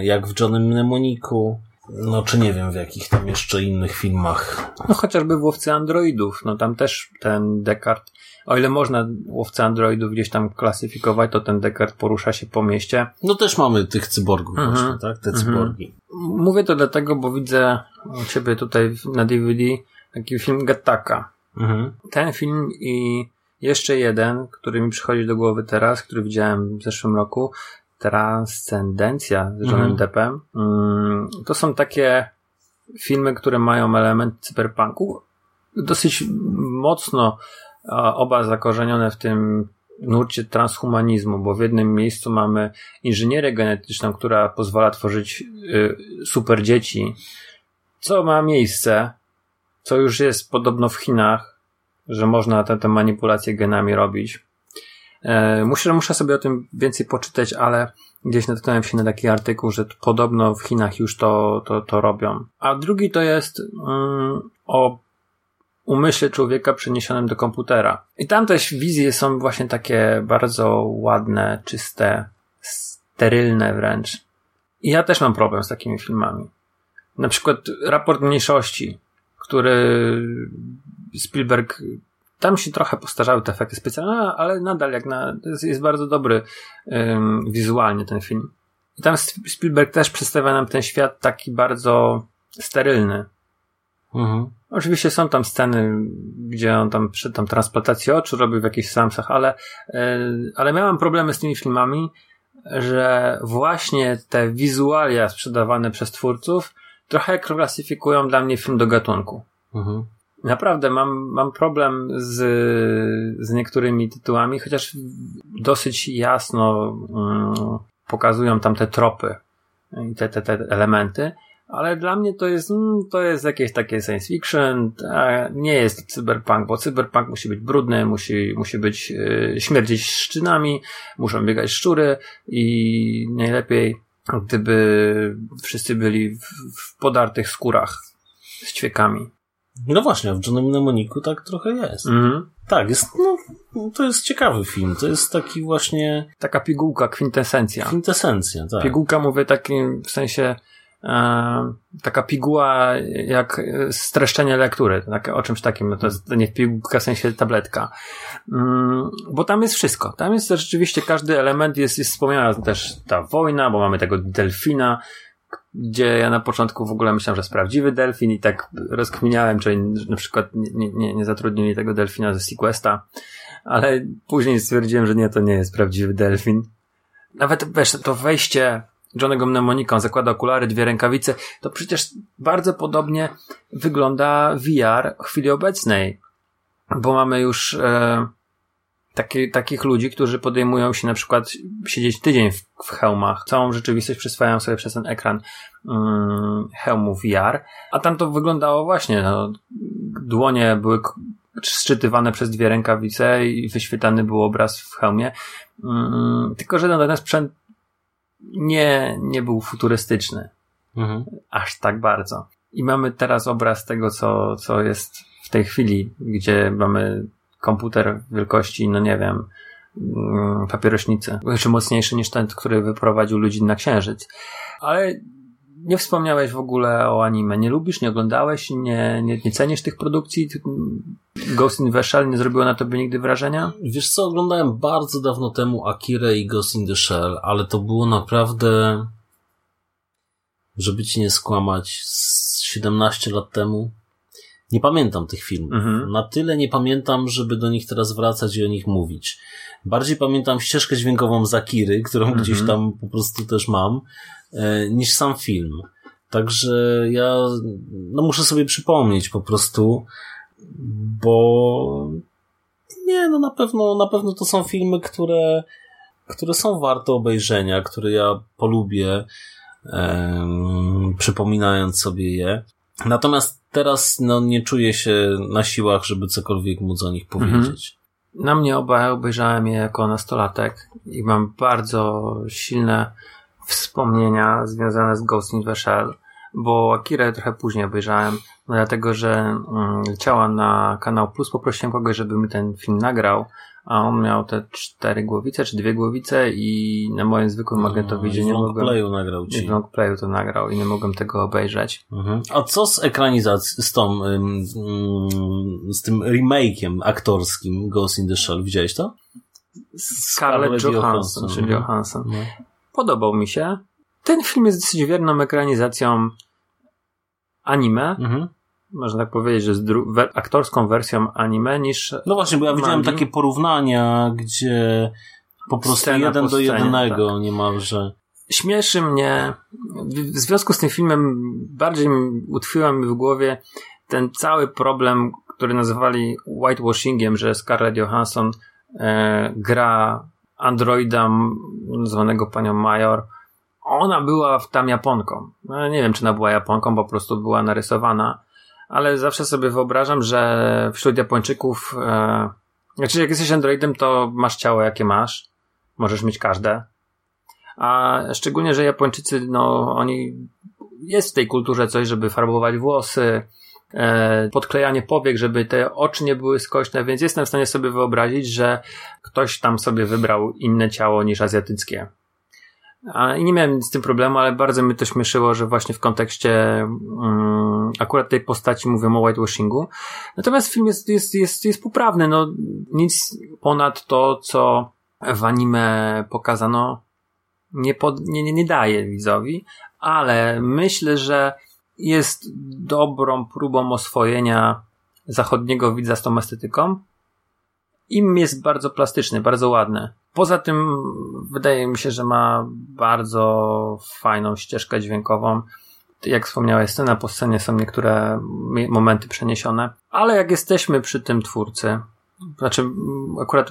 B: jak w Johnem Mnemoniku, no czy nie wiem w jakich tam jeszcze innych filmach.
A: No chociażby w Łowcy Androidów, no tam też ten Descartes, o ile można Łowcę Androidów gdzieś tam klasyfikować, to ten Descartes porusza się po mieście.
B: No też mamy tych cyborgów
A: Mhm.
B: właśnie, tak? Te cyborgi.
A: Mówię to dlatego, bo widzę u ciebie tutaj na DVD taki film Gattaka.
B: Mhm.
A: Ten film i jeszcze jeden, który mi przychodzi do głowy teraz, który widziałem w zeszłym roku, Transcendencja z Johnem
B: Mhm.
A: Deppem. Mm, To są takie filmy, które mają element cyberpunku. Dosyć mocno oba zakorzenione w tym nurcie transhumanizmu, bo w jednym miejscu mamy inżynierię genetyczną, która pozwala tworzyć y, super dzieci, co ma miejsce, co już jest podobno w Chinach, że można te, te manipulacje genami robić. E, muszę, muszę sobie o tym więcej poczytać, ale gdzieś natknąłem się na taki artykuł, że podobno w Chinach już to, to, to robią. A drugi to jest mm, o umyśle człowieka przeniesionym do komputera. I tam też wizje są właśnie takie bardzo ładne, czyste, sterylne wręcz. I ja też mam problem z takimi filmami. Na przykład raport mniejszości, który Spielberg tam się trochę postarzały te efekty specjalne, ale nadal jak na, jest, jest bardzo dobry ym, wizualnie ten film. I tam Spielberg też przedstawia nam ten świat taki bardzo sterylny.
B: Mhm.
A: Oczywiście są tam sceny, gdzie on tam przy tam transplantacji oczu robił w jakichś samsach, ale, yy, ale miałem problemy z tymi filmami, że właśnie te wizualia sprzedawane przez twórców trochę klasyfikują dla mnie film do gatunku.
B: Mhm.
A: Naprawdę mam, mam problem z, z niektórymi tytułami, chociaż dosyć jasno mm, pokazują tam te tropy i te, te, te elementy, ale dla mnie to jest, mm, to jest jakieś takie science fiction, nie jest cyberpunk, bo cyberpunk musi być brudny, musi, musi być y, śmierdzić szczynami, muszą biegać szczury i najlepiej gdyby wszyscy byli w, w podartych skórach z ćwiekami.
B: No właśnie, w Johnem Mnemoniku tak trochę jest.
A: Mhm.
B: Tak, jest, no, to jest ciekawy film. To jest taki właśnie
A: Taka pigułka, kwintesencja.
B: kwintesencja, tak.
A: Pigułka mówię takim w sensie e, taka piguła jak streszczenie lektury, tak, o czymś takim, no to jest nie pigułka w sensie tabletka. Mm, bo tam jest wszystko. Tam jest rzeczywiście każdy element, jest, jest wspomniana też ta wojna, bo mamy tego delfina, gdzie ja na początku w ogóle myślałem, że jest prawdziwy delfin i tak rozkminiałem, czy na przykład nie, nie, nie zatrudnili tego delfina ze Sequesta, ale później stwierdziłem, że nie, to nie jest prawdziwy delfin. Nawet wiesz, to wejście Johnego Mnemonika, on zakłada okulary, dwie rękawice, to przecież bardzo podobnie wygląda VR w chwili obecnej, bo mamy już e, taki, takich ludzi, którzy podejmują się na przykład siedzieć tydzień w, w hełmach, całą rzeczywistość przyswajają sobie przez ten ekran mm, hełmu VR, a tam to wyglądało właśnie, no, dłonie były szczytywane przez dwie rękawice i wyświetlany był obraz w hełmie, mm, tylko że no, ten sprzęt nie, nie był futurystyczny
B: Mhm.
A: aż tak bardzo. I mamy teraz obraz tego, co, co jest w tej chwili, gdzie mamy komputer wielkości, no nie wiem, mm, papierośnicy, jeszcze mocniejszy niż ten, który wyprowadził ludzi na księżyc. Ale nie wspomniałeś w ogóle o anime. Nie lubisz, nie oglądałeś, nie, nie, nie cenisz tych produkcji? Ghost in the Shell nie zrobiło na tobie nigdy wrażenia?
B: Wiesz co, oglądałem bardzo dawno temu Akira i Ghost in the Shell, ale to było naprawdę, żeby ci nie skłamać, z 17 lat temu. Nie pamiętam tych filmów.
A: Mhm.
B: Na tyle nie pamiętam, żeby do nich teraz wracać i o nich mówić. Bardziej pamiętam ścieżkę dźwiękową z Akiry, którą
A: Mhm.
B: gdzieś tam po prostu też mam, e, niż sam film. Także ja no muszę sobie przypomnieć po prostu, bo nie, no na pewno, na pewno to są filmy, które, które są warte obejrzenia, które ja polubię, przypominając sobie je. Natomiast teraz no, nie czuję się na siłach, żeby cokolwiek móc o nich powiedzieć.
A: Na mnie oba obejrzałem je jako nastolatek i mam bardzo silne wspomnienia związane z Ghost in the Shell, bo Akirę trochę później obejrzałem, no dlatego że mm, leciała na kanał Plus, poprosiłem kogoś, żeby mi ten film nagrał, a on miał te cztery głowice, czy dwie głowice i na moim zwykłym magnetowidzie nie
B: w
A: mogłem...
B: playu nagrał ci.
A: w longplayu to nagrał i nie mogłem tego obejrzeć.
B: Mhm. A co z ekranizacją, z tą, ym, ym, z tym remake'iem aktorskim Ghost in the Shell? Widziałeś to?
A: Scarlett Johansson,
B: Mhm.
A: Johansson.
B: No.
A: Podobał mi się. Ten film jest dosyć wierną ekranizacją anime.
B: Mhm.
A: Można tak powiedzieć, że z we- aktorską wersją anime niż
B: No właśnie, bo ja widziałem
A: Mangi.
B: takie porównania, gdzie po prostu
A: Scena
B: jeden
A: po
B: do
A: scenie,
B: jednego niemalże.
A: śmieszy mnie. W związku z tym filmem bardziej utkwiła mi w głowie ten cały problem, który nazywali whitewashingiem, że Scarlett Johansson e, gra androida zwanego panią Major. Ona była tam Japonką. No, nie wiem, czy ona była Japonką, po prostu była narysowana, ale zawsze sobie wyobrażam, że wśród Japończyków, e, znaczy jak jesteś androidem, to masz ciało jakie masz. Możesz mieć każde. A szczególnie, że Japończycy, no, oni, jest w tej kulturze coś, żeby farbować włosy, e, podklejanie powiek, żeby te oczy nie były skośne, więc jestem w stanie sobie wyobrazić, że ktoś tam sobie wybrał inne ciało niż azjatyckie. A, nie miałem nic z tym problemu, ale bardzo mnie to śmieszyło, że właśnie w kontekście mm, akurat tej postaci mówią o whitewashingu. Natomiast film jest, jest, jest, jest poprawny, no nic ponad to, co w anime pokazano, nie, pod, nie, nie, nie daje widzowi, ale myślę, że jest dobrą próbą oswojenia zachodniego widza z tą estetyką. Im jest bardzo plastyczny, bardzo ładny. Poza tym wydaje mi się, że ma bardzo fajną ścieżkę dźwiękową. Jak wspomniałeś, scena po scenie są niektóre momenty przeniesione, ale jak jesteśmy przy tym twórcy, znaczy m, akurat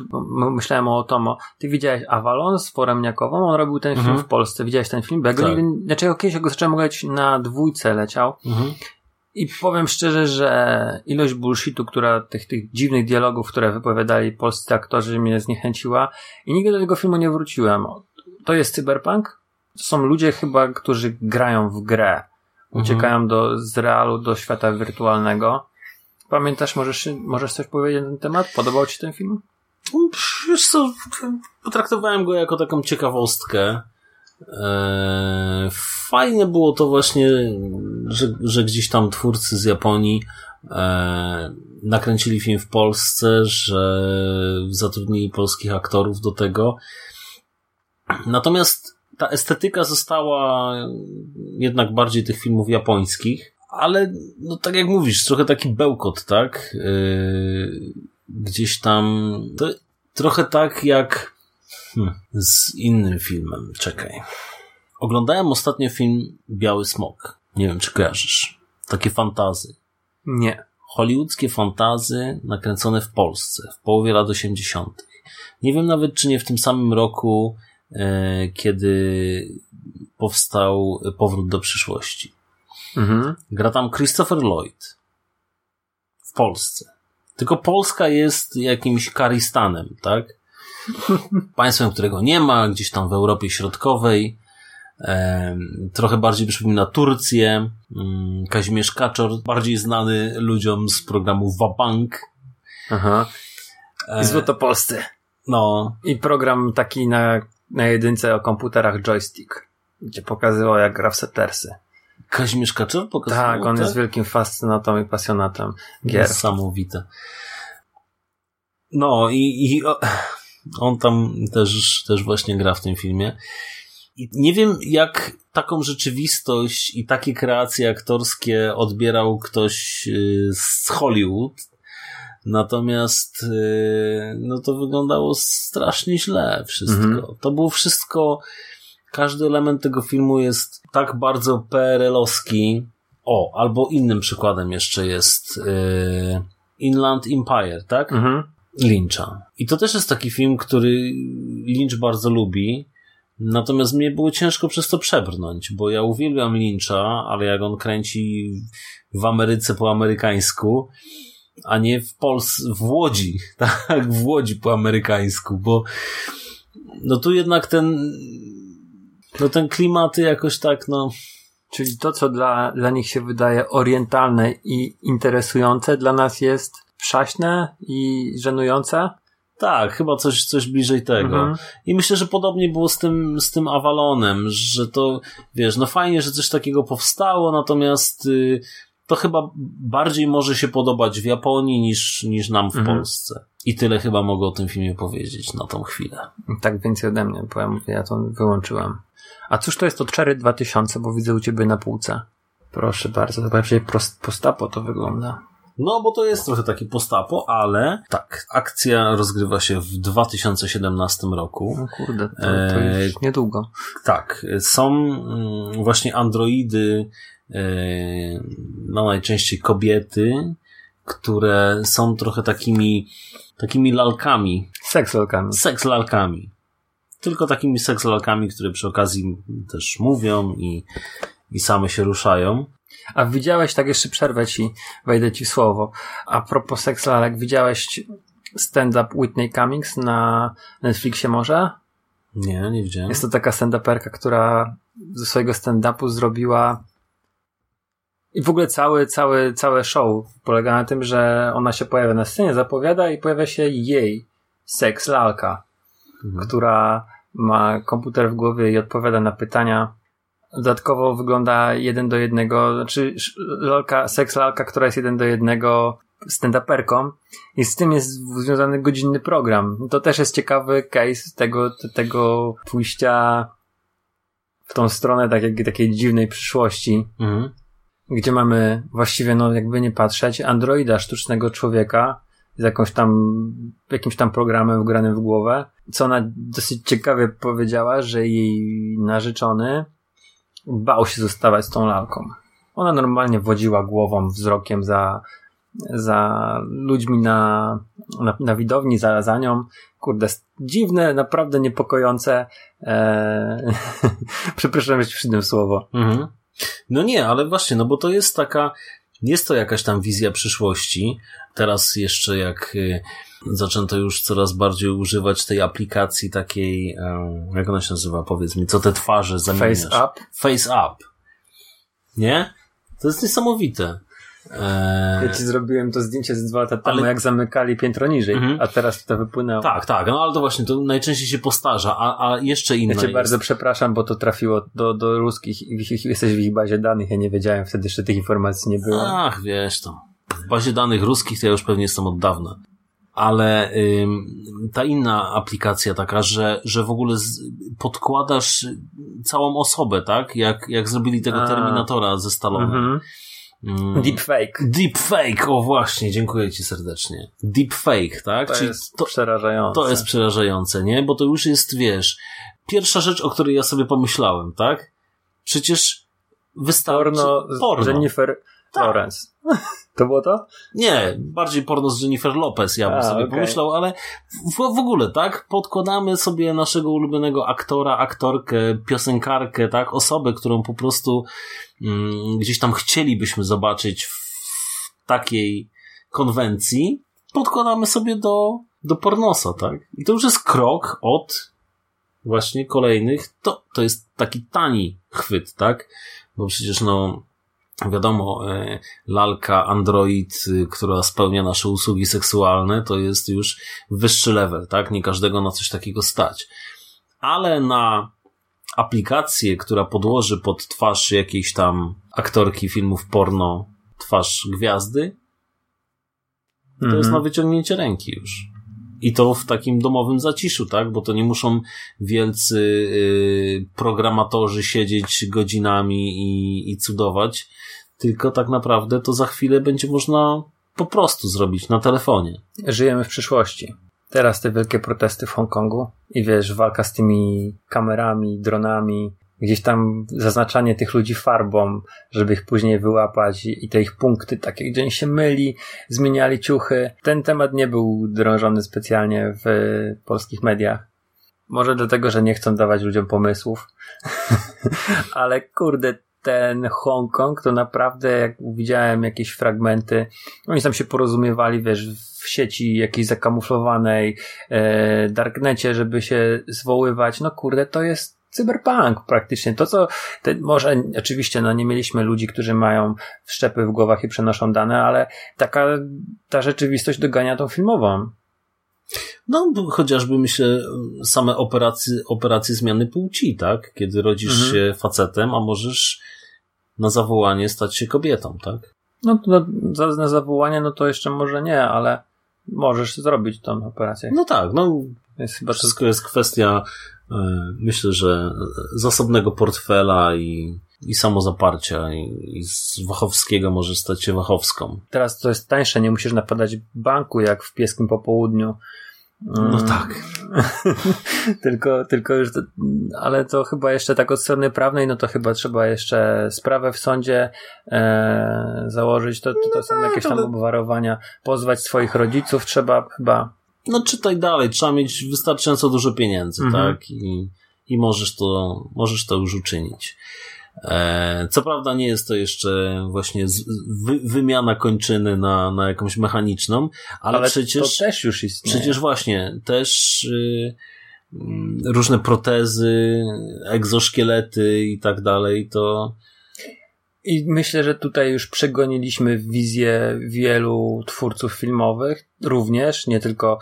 A: myślałem o Otomo, ty widziałeś Avalon z Foremniakową, on robił ten film
B: Mhm.
A: w Polsce, widziałeś ten film? Bo ja go
B: Tak.
A: znaczy kiedyś go zacząłem oglądać na dwójce leciał,
B: Mhm.
A: I powiem szczerze, że ilość bullshitu, która tych, tych dziwnych dialogów, które wypowiadali polscy aktorzy mnie zniechęciła i nigdy do tego filmu nie wróciłem. To jest cyberpunk? To są ludzie chyba, którzy grają w grę. Uciekają do, z realu do świata wirtualnego. Pamiętasz, możesz, możesz coś powiedzieć na ten temat? Podobał Ci ten film?
B: Wiesz co, potraktowałem go jako taką ciekawostkę. Eee, fajne było to właśnie, że, że gdzieś tam twórcy z Japonii eee, nakręcili film w Polsce, że zatrudnili polskich aktorów do tego. Natomiast ta estetyka została jednak bardziej tych filmów japońskich, ale no tak jak mówisz, trochę taki bełkot, tak? Yy, gdzieś tam, to trochę tak jak hmm, z innym filmem. Czekaj. Oglądałem ostatnio film Biały Smok. Nie wiem, czy kojarzysz. Takie fantazy.
A: Nie.
B: Hollywoodzkie fantazy nakręcone w Polsce w połowie lat 80. Nie wiem nawet, czy nie w tym samym roku, e, kiedy powstał Powrót do przyszłości.
A: Mhm.
B: Gra tam Christopher Lloyd. W Polsce. Tylko Polska jest jakimś Karistanem, tak? Państwem, którego nie ma, gdzieś tam w Europie Środkowej. Trochę bardziej przypomina Turcję. Mm, Kazimierz Kaczor, bardziej znany ludziom z programu Wabank.
A: Aha.
B: E,
A: I Złotopolscy.
B: No,
A: I program taki na, na jedynce o komputerach joystick, gdzie pokazywał jak gra w Settersy.
B: Kazimierz Kaczor pokazał.
A: Tak, on jest wielkim fascynatą i pasjonatem gier.
B: Niesamowite. No i, i o, on tam też, też właśnie gra w tym filmie. I nie wiem, jak taką rzeczywistość i takie kreacje aktorskie odbierał ktoś y, z Hollywood. Natomiast y, no to wyglądało strasznie źle wszystko.
A: Mhm.
B: To było wszystko, każdy element tego filmu jest tak bardzo PRL-owski. O, albo innym przykładem jeszcze jest y, Inland Empire, tak?
A: Mhm.
B: Lyncha. I to też jest taki film, który Lynch bardzo lubi. Natomiast mnie było ciężko przez to przebrnąć, bo ja uwielbiam Lyncha, ale jak on kręci w Ameryce po amerykańsku, a nie w Polsce, w Łodzi, tak, w Łodzi po amerykańsku, bo no tu jednak ten no ten klimaty jakoś tak, no
A: Czyli to, co dla, dla nich się wydaje orientalne i interesujące, dla nas jest przaśne i żenujące.
B: Tak, chyba coś, coś bliżej tego.
A: Mhm.
B: I myślę, że podobnie było z tym, z tym Avalonem, że to, wiesz, no fajnie, że coś takiego powstało, natomiast y, to chyba bardziej może się podobać w Japonii niż, niż nam w
A: Mhm.
B: Polsce. I tyle chyba mogę o tym filmie powiedzieć na tą chwilę.
A: Tak więcej ode mnie, bo ja mówię, ja to wyłączyłem. A cóż to jest to Cherry 2000, bo widzę u ciebie na półce. Proszę bardzo, to bardziej prost, postapo to wygląda.
B: No, bo to jest trochę taki postapo, ale tak, akcja rozgrywa się w 2017 roku.
A: No kurde, to, to
B: Eee,
A: już niedługo.
B: Tak, są mm, właśnie androidy, e, no najczęściej kobiety, które są trochę takimi, takimi lalkami,
A: Seks lalkami.
B: seks lalkami. Tylko takimi seks lalkami, które przy okazji też mówią i, i same się ruszają.
A: A widziałeś, tak jeszcze przerwę ci, wejdę ci słowo. A propos seks lalek, widziałeś stand-up Whitney Cummings na Netflixie może?
B: Nie, nie widziałem.
A: Jest to taka stand-uperka, która ze swojego stand-upu zrobiła i w ogóle cały, cały, całe show polega na tym, że ona się pojawia na scenie, zapowiada i pojawia się jej seks lalka,
B: Mhm.
A: która ma komputer w głowie i odpowiada na pytania. Dodatkowo wygląda jeden do jednego, znaczy lalka, seks lalka, która jest jeden do jednego stand-uperką i z tym jest związany godzinny program. To też jest ciekawy case tego, tego pójścia w tą stronę takiej, takiej dziwnej przyszłości,
B: Mhm.
A: gdzie mamy właściwie, no jakby nie patrzeć, androida sztucznego człowieka z jakąś tam, jakimś tam programem wgranym w głowę, co ona dosyć ciekawie powiedziała, że jej narzeczony bał się zostawać z tą lalką. Ona normalnie wodziła głową, wzrokiem za, za ludźmi na, na, na widowni, za, za nią. Kurde, dziwne, naprawdę niepokojące. E... Przepraszam, że ci przydam słowo.
B: Mhm. No nie, ale właśnie, no bo to jest taka, jest to jakaś tam wizja przyszłości. Teraz jeszcze jak y, zaczęto już coraz bardziej używać tej aplikacji takiej, jak ona się nazywa, powiedz mi, co te twarze zamieniasz?
A: Face up.
B: Face up. Nie? To jest niesamowite. E,
A: Ja ci zrobiłem to zdjęcie z dwa lata temu,
B: Ale-
A: jak zamykali piętro niżej,
B: Mhm.
A: a teraz to wypłynęło.
B: tak, tak, no ale to właśnie to najczęściej się postarza, a, a jeszcze inna
A: Ja cię
B: jest.
A: bardzo przepraszam, bo to trafiło do, do ruskich i jesteś w ich bazie danych. Ja nie wiedziałem, wtedy jeszcze tych informacji nie było.
B: Ach, wiesz to. W bazie danych ruskich to ja już pewnie jestem od dawna. Ale ym, ta inna aplikacja taka, że, że w ogóle z, podkładasz całą osobę, tak? Jak, jak zrobili tego
A: A.
B: Terminatora ze Stallone.
A: Mhm.
B: Mm.
A: Deepfake.
B: Deepfake, o właśnie, dziękuję ci serdecznie. Deepfake, tak?
A: To
B: Czyli
A: jest
B: to,
A: przerażające.
B: to jest przerażające, nie? Bo to już jest, wiesz, pierwsza rzecz, o której ja sobie pomyślałem, tak? Przecież wystarczy...
A: porno
B: porno.
A: Jennifer
B: Tak.
A: Lawrence. To było to?
B: Nie, bardziej porno z Jennifer Lopez, ja bym
A: A,
B: sobie
A: okej.
B: pomyślał, ale w, w ogóle, tak? Podkładamy sobie naszego ulubionego aktora, aktorkę, piosenkarkę, tak? Osobę, którą po prostu mm, gdzieś tam chcielibyśmy zobaczyć w takiej konwencji. Podkładamy sobie do, do pornosa, tak? I to już jest krok od właśnie kolejnych. To, to jest taki tani chwyt, tak? Bo przecież no, wiadomo, e, lalka Android, y, która spełnia nasze usługi seksualne, to jest już wyższy level, tak? Nie każdego na coś takiego stać. Ale na aplikację, która podłoży pod twarz jakiejś tam aktorki filmów porno twarz gwiazdy, to jest
A: Mhm.
B: na wyciągnięcie ręki już. I to w takim domowym zaciszu, tak? Bo to nie muszą wielcy y, programatorzy siedzieć godzinami i, i cudować, tylko tak naprawdę to za chwilę będzie można po prostu zrobić na telefonie.
A: Żyjemy w przyszłości. Teraz te wielkie protesty w Hongkongu i wiesz, walka z tymi kamerami, dronami, gdzieś tam zaznaczanie tych ludzi farbą, żeby ich później wyłapać i te ich punkty takie, gdzie oni się myli, zmieniali ciuchy. Ten temat nie był drążony specjalnie w polskich mediach. Może dlatego, że nie chcą dawać ludziom pomysłów. Ale kurde, ten Hongkong to naprawdę, jak widziałem jakieś fragmenty, oni tam się porozumiewali, wiesz, w sieci jakiejś zakamuflowanej, e, darknecie, żeby się zwoływać. No kurde, to jest cyberpunk praktycznie. To co, te, może oczywiście, no nie mieliśmy ludzi, którzy mają wszczepy w głowach i przenoszą dane, ale taka ta rzeczywistość dogania tą filmową.
B: No, chociażby myślę, same operacje, operacje zmiany płci, tak? Kiedy rodzisz
A: Mhm.
B: się facetem, a możesz na zawołanie stać się kobietą, tak?
A: No, no na zawołanie, no to jeszcze może nie, ale możesz zrobić tą operację.
B: No tak, no
A: Jest chyba
B: wszystko jest kwestia, myślę, że zasobnego portfela i, i samozaparcia i, i z Wachowskiego możesz stać się Wachowską.
A: teraz to jest tańsze, nie musisz napadać banku jak w pieskim popołudniu.
B: No
A: Mm,
B: tak.
A: tylko, tylko już, to, ale to chyba jeszcze tak od strony prawnej, no to chyba trzeba jeszcze sprawę w sądzie e, założyć, to, to, to są jakieś tam obwarowania, pozwać swoich rodziców trzeba chyba.
B: No czytaj dalej, trzeba mieć wystarczająco dużo pieniędzy,
A: Mhm.
B: tak? I, i możesz to, możesz to już uczynić. E, co prawda nie jest to jeszcze właśnie z, wy, wymiana kończyny na, na jakąś mechaniczną, ale,
A: Ale
B: przecież,
A: to też już istnieje.
B: przecież właśnie też y, mm, różne protezy, egzoszkielety i tak dalej, to
A: I myślę, że tutaj już przegoniliśmy wizję wielu twórców filmowych, również, nie tylko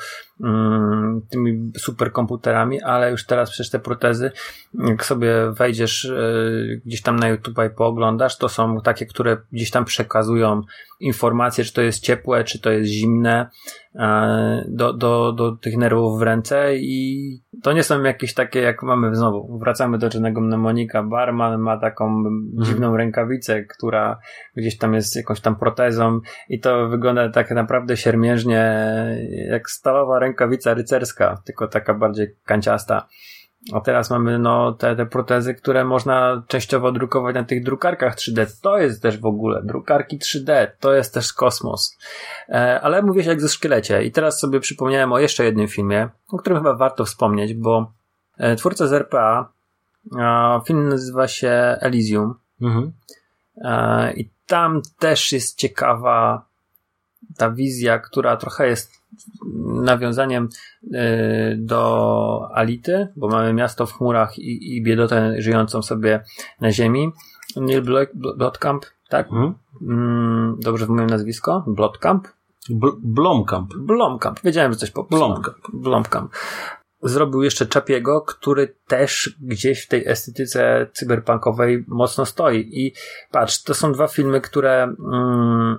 A: tymi superkomputerami, ale już teraz przecież te protezy, jak sobie wejdziesz y, gdzieś tam na YouTube i pooglądasz, to są takie, które gdzieś tam przekazują informacje, czy to jest ciepłe, czy to jest zimne, e, do, do, do tych nerwów w ręce i to nie są jakieś takie, jak mamy znowu, wracamy do czynnego mnemonika, barman ma taką dziwną rękawicę, która gdzieś tam jest jakąś tam protezą i to wygląda tak naprawdę siermiężnie jak stalowa rękawica rycerska, tylko taka bardziej kanciasta. A teraz mamy no te, te protezy, które można częściowo drukować na tych drukarkach 3D. To jest też w ogóle drukarki 3D. To jest też kosmos. E, ale mówię się jak ze szkielecie. I teraz sobie przypomniałem o jeszcze jednym filmie, o którym chyba warto wspomnieć, bo e, twórca z RPA, a, film nazywa się Elysium.
B: mhm.
A: E, I tam też jest ciekawa ta wizja, która trochę jest nawiązaniem e, do Ality, bo mamy miasto w chmurach i, i biedotę żyjącą sobie na ziemi, Neil Blo- Blo- Blotkamp, tak?
B: Mhm.
A: Mm, dobrze wymawiam nazwisko? Blotkamp?
B: Bl- Blomkamp.
A: Blomkamp. Wiedziałem, że coś po
B: Blomkamp.
A: Blomkamp. Zrobił jeszcze Czapiego, który też gdzieś w tej estetyce cyberpunkowej mocno stoi. I patrz, to są dwa filmy, które mm,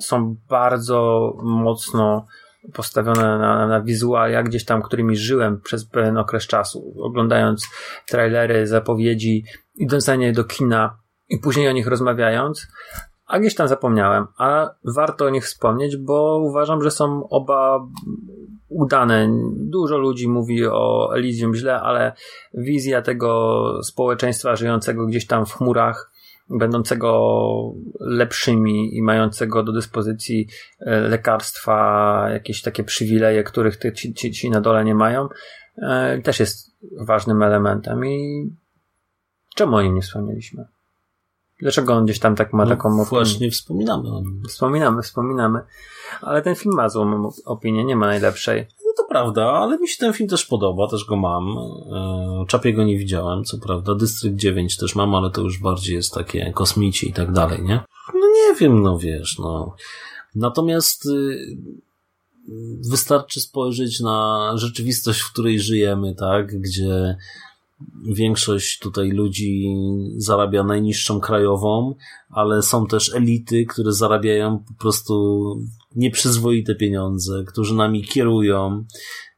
A: są bardzo mocno postawione na, na wizualia, gdzieś tam, którymi żyłem przez pewien okres czasu, oglądając trailery, zapowiedzi, idąc na nie do kina i później o nich rozmawiając, a gdzieś tam zapomniałem, a warto o nich wspomnieć, bo uważam, że są oba udane. Dużo ludzi mówi o Elysium źle, ale wizja tego społeczeństwa żyjącego gdzieś tam w chmurach, będącego lepszymi i mającego do dyspozycji e, lekarstwa, jakieś takie przywileje, których te, ci, ci, ci na dole nie mają, e, też jest ważnym elementem i czemu o nim nie wspomnieliśmy? Dlaczego on gdzieś tam tak ma taką
B: No,
A: opinię?
B: właśnie wspominamy o nim.
A: Wspominamy, wspominamy. Ale ten film ma złą opinię, nie ma najlepszej.
B: No to prawda, ale mi się ten film też podoba, też go mam. E, Czapiego nie widziałem, co prawda. Dystrykt 9 też mam, ale to już bardziej jest takie kosmici i tak dalej, nie? No nie wiem, no wiesz, no. Natomiast y, wystarczy spojrzeć na rzeczywistość, w której żyjemy, tak? Gdzie większość tutaj ludzi zarabia najniższą krajową, ale są też elity, które zarabiają po prostu nieprzyzwoite pieniądze, którzy nami kierują,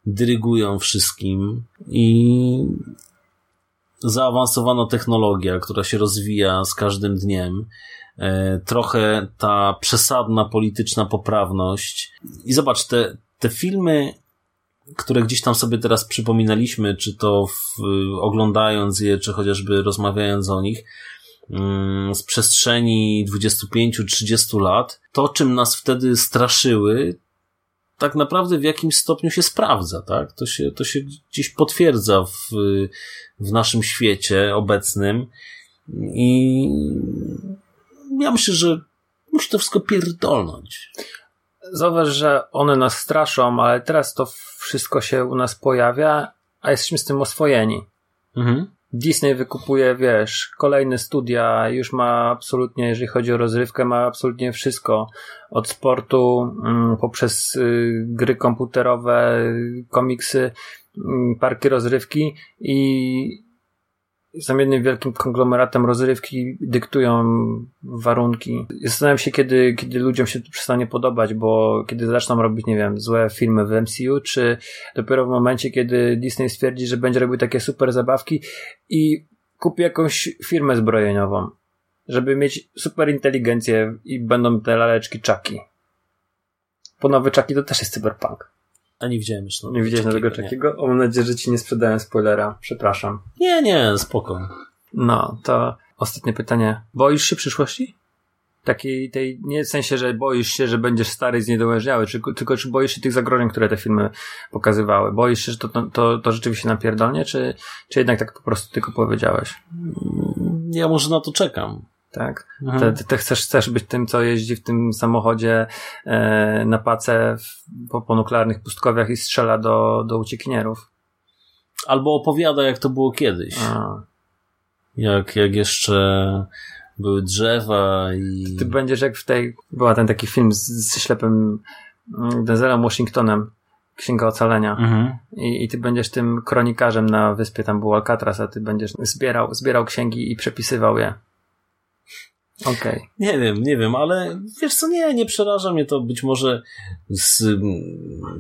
B: dyrygują wszystkim i zaawansowana technologia, która się rozwija z każdym dniem, e, trochę ta przesadna polityczna poprawność. I zobacz, te, te filmy, które gdzieś tam sobie teraz przypominaliśmy, czy to w, oglądając je, czy chociażby rozmawiając o nich, z przestrzeni 25-30 lat, to czym nas wtedy straszyły, tak naprawdę w jakimś stopniu się sprawdza, tak? To się, to się gdzieś potwierdza w, w naszym świecie obecnym i ja myślę, że musi to wszystko pierdolnąć.
A: Zauważ, że one nas straszą, ale teraz to wszystko się u nas pojawia, a jesteśmy z tym oswojeni.
B: Mhm.
A: Disney wykupuje, wiesz, kolejne studia, już ma absolutnie, jeżeli chodzi o rozrywkę, ma absolutnie wszystko. Od sportu, mm, poprzez y, gry komputerowe, komiksy, mm, parki rozrywki i są jednym wielkim konglomeratem rozrywki, dyktują warunki. Zastanawiam się, kiedy, kiedy ludziom się to przestanie podobać, bo kiedy zaczną robić, nie wiem, złe filmy w MCU, czy dopiero w momencie, kiedy Disney stwierdzi, że będzie robił takie super zabawki i kupi jakąś firmę zbrojeniową, żeby mieć super inteligencję i będą te laleczki czaki. Po nowe czaki to też jest cyberpunk.
B: A nie widziałem jeszcze.
A: Nie widziałeś nowego
B: nie.
A: czakiego? O, mam nadzieję, że ci nie sprzedałem spoilera. Przepraszam.
B: Nie, nie, spoko.
A: No, to ostatnie pytanie. Boisz się przyszłości? Takiej, tej, nie w sensie, że boisz się, że będziesz stary i zniedołężniały, czy, tylko czy boisz się tych zagrożeń, które te filmy pokazywały? Boisz się, że to, to, to, to rzeczywiście napierdolnie, czy, czy jednak tak po prostu tylko powiedziałeś?
B: Ja może na to czekam.
A: Tak? Ty, ty, ty chcesz, chcesz być tym, co jeździ w tym samochodzie e, na pace w, po, po nuklearnych pustkowiach i strzela do, do uciekinierów.
B: Albo opowiada, jak to było kiedyś.
A: A,
B: Jak, jak jeszcze były drzewa i...
A: ty będziesz jak w tej, była ten taki film z, z ślepym mm, Denzelem Washingtonem, Księga Ocalenia.
B: Mhm.
A: I, I ty będziesz tym kronikarzem na wyspie, tam był Alcatraz, a ty będziesz zbierał, zbierał księgi i przepisywał je. Okej.
B: Nie wiem, nie wiem, ale wiesz co, nie, nie przeraża mnie to być może z,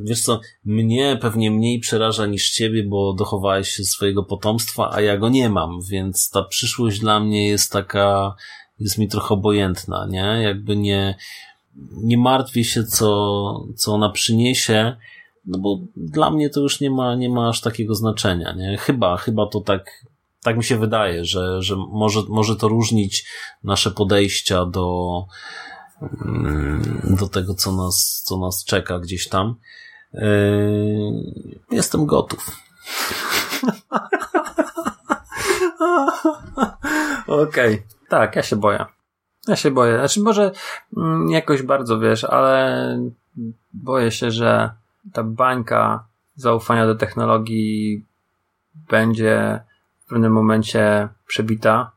B: wiesz co, mnie pewnie mniej przeraża niż ciebie, bo dochowałeś się swojego potomstwa, a ja go nie mam, więc ta przyszłość dla mnie jest taka, jest mi trochę obojętna, nie? Jakby nie, nie martwię się, co, co ona przyniesie, no bo dla mnie to już nie ma, nie ma aż takiego znaczenia, nie? Chyba, chyba to tak, tak mi się wydaje, że, że może, może to różnić nasze podejścia do, mm, do tego, co nas, co nas czeka gdzieś tam. Yy, Jestem gotów.
A: Okej. Tak, ja się boję. Ja się boję. Znaczy może mm, jakoś bardzo wiesz, ale boję się, że ta bańka zaufania do technologii będzie pewnym momencie przebita,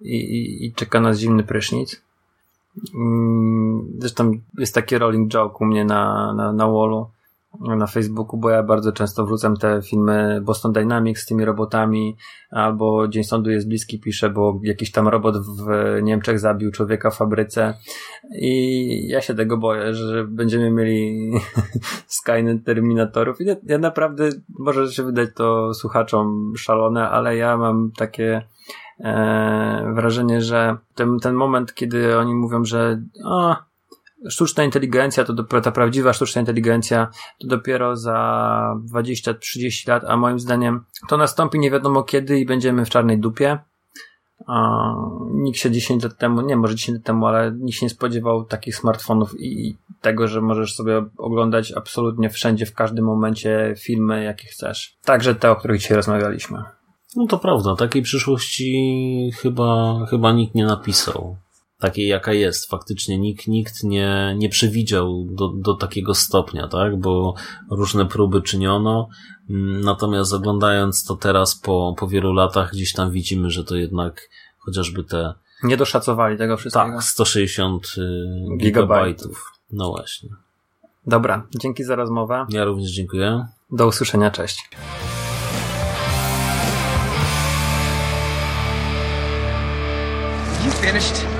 A: i, i, i czeka nas zimny prysznic. Mm, Zresztą jest taki rolling joke u mnie na, na, na wallu, na Facebooku, bo ja bardzo często wrzucam te filmy Boston Dynamics z tymi robotami, albo Dzień Sądu jest bliski, piszę, bo jakiś tam robot w Niemczech zabił człowieka w fabryce. I ja się tego boję, że będziemy mieli Skynet Terminatorów. I ja, naprawdę, może się wydać to słuchaczom szalone, ale ja mam takie e, wrażenie, że ten, ten moment, kiedy oni mówią, że o, sztuczna inteligencja to dopiero, ta prawdziwa sztuczna inteligencja to dopiero za 20-30 lat, a moim zdaniem to nastąpi nie wiadomo kiedy i będziemy w czarnej dupie. Nikt się 10 lat temu, nie może 10 lat temu, ale nikt się nie spodziewał takich smartfonów i tego, że możesz sobie oglądać absolutnie wszędzie, w każdym momencie filmy, jakie chcesz. Także te, o których dzisiaj rozmawialiśmy.
B: No to prawda, takiej przyszłości chyba, chyba nikt nie napisał. Takiej jaka jest. Faktycznie nikt, nikt nie, nie przewidział do, do takiego stopnia, tak? Bo różne próby czyniono. Mm, Natomiast oglądając to teraz po, po wielu latach, gdzieś tam widzimy, że to jednak chociażby te
A: Nie doszacowali tego wszystkiego.
B: tak, 160 y,
A: Gigabajtów.
B: gigabajtów. No właśnie.
A: Dobra, dzięki za rozmowę.
B: Ja również dziękuję.
A: Do usłyszenia, cześć.
C: You finished?